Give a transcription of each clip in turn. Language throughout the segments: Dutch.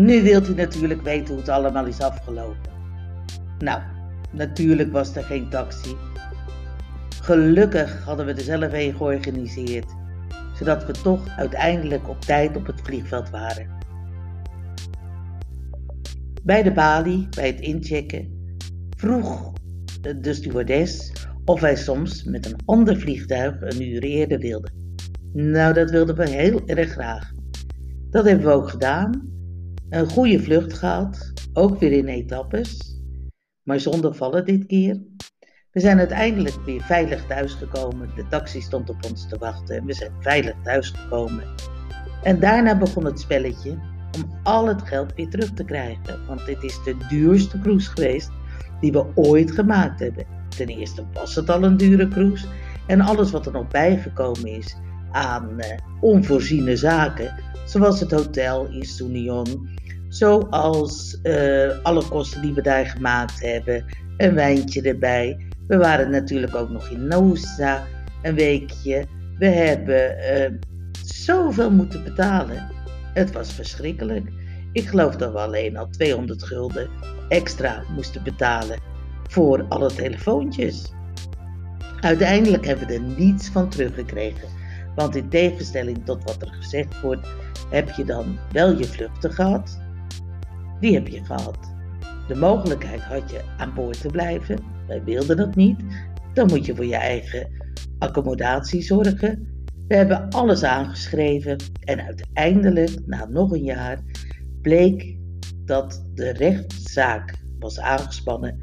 Nu wilt u natuurlijk weten hoe het allemaal is afgelopen. Nou, natuurlijk was er geen taxi. Gelukkig hadden we er zelf een georganiseerd, zodat we toch uiteindelijk op tijd op het vliegveld waren. Bij de balie, bij het inchecken, vroeg de stewardess of wij soms met een ander vliegtuig een uur eerder wilden. Nou, dat wilden we heel erg graag. Dat hebben we ook gedaan. Een goede vlucht gehad, ook weer in etappes, maar zonder vallen dit keer. We zijn uiteindelijk weer veilig thuisgekomen. De taxi stond op ons te wachten en we zijn veilig thuisgekomen. En daarna begon het spelletje om al het geld weer terug te krijgen. Want dit is de duurste cruise geweest die we ooit gemaakt hebben. Ten eerste was het al een dure cruise. En alles wat er nog bijgekomen is aan uh, onvoorziene zaken, zoals het hotel in Sunion, zoals uh, alle kosten die we daar gemaakt hebben, een wijntje erbij. We waren natuurlijk ook nog in Noosa een weekje. We hebben uh, zoveel moeten betalen. Het was verschrikkelijk. Ik geloof dat we alleen al 200 gulden extra moesten betalen voor alle telefoontjes. Uiteindelijk hebben we er niets van teruggekregen. Want in tegenstelling tot wat er gezegd wordt, heb je dan wel je vluchten gehad. Die heb je gehad. De mogelijkheid had je aan boord te blijven. Wij wilden dat niet. Dan moet je voor je eigen accommodatie zorgen. We hebben alles aangeschreven en uiteindelijk, na nog een jaar, bleek dat de rechtszaak was aangespannen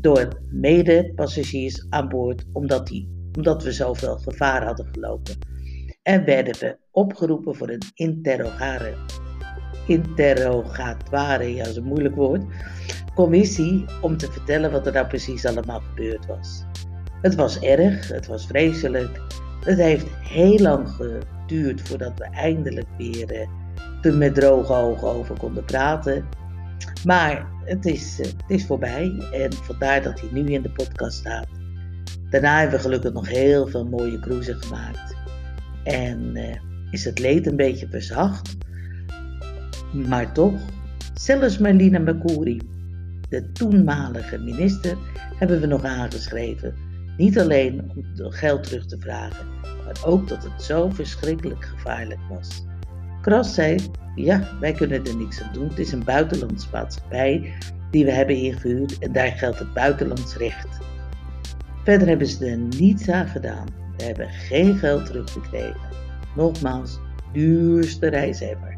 door medepassagiers aan boord, omdat, die, omdat we zoveel gevaar hadden gelopen. En werden we opgeroepen voor een interrogare, interrogatoire, ja, dat een moeilijk woord, commissie om te vertellen wat er nou precies allemaal gebeurd was. Het was erg, het was vreselijk. Het heeft heel lang geduurd voordat we eindelijk weer er met droge ogen over konden praten. Maar het is, uh, het is voorbij en vandaar dat hij nu in de podcast staat. Daarna hebben we gelukkig nog heel veel mooie cruisen gemaakt. En uh, is het leed een beetje verzacht. Maar toch, zelfs Marlina Mercouri, de toenmalige minister, hebben we nog aangeschreven. Niet alleen om geld terug te vragen, maar ook dat het zo verschrikkelijk gevaarlijk was. Kras zei: Ja, wij kunnen er niks aan doen. Het is een buitenlandse maatschappij die we hebben ingehuurd en daar geldt het buitenlands recht. Verder hebben ze er niets aan gedaan. We hebben geen geld teruggekregen. Nogmaals, duurste reis ever.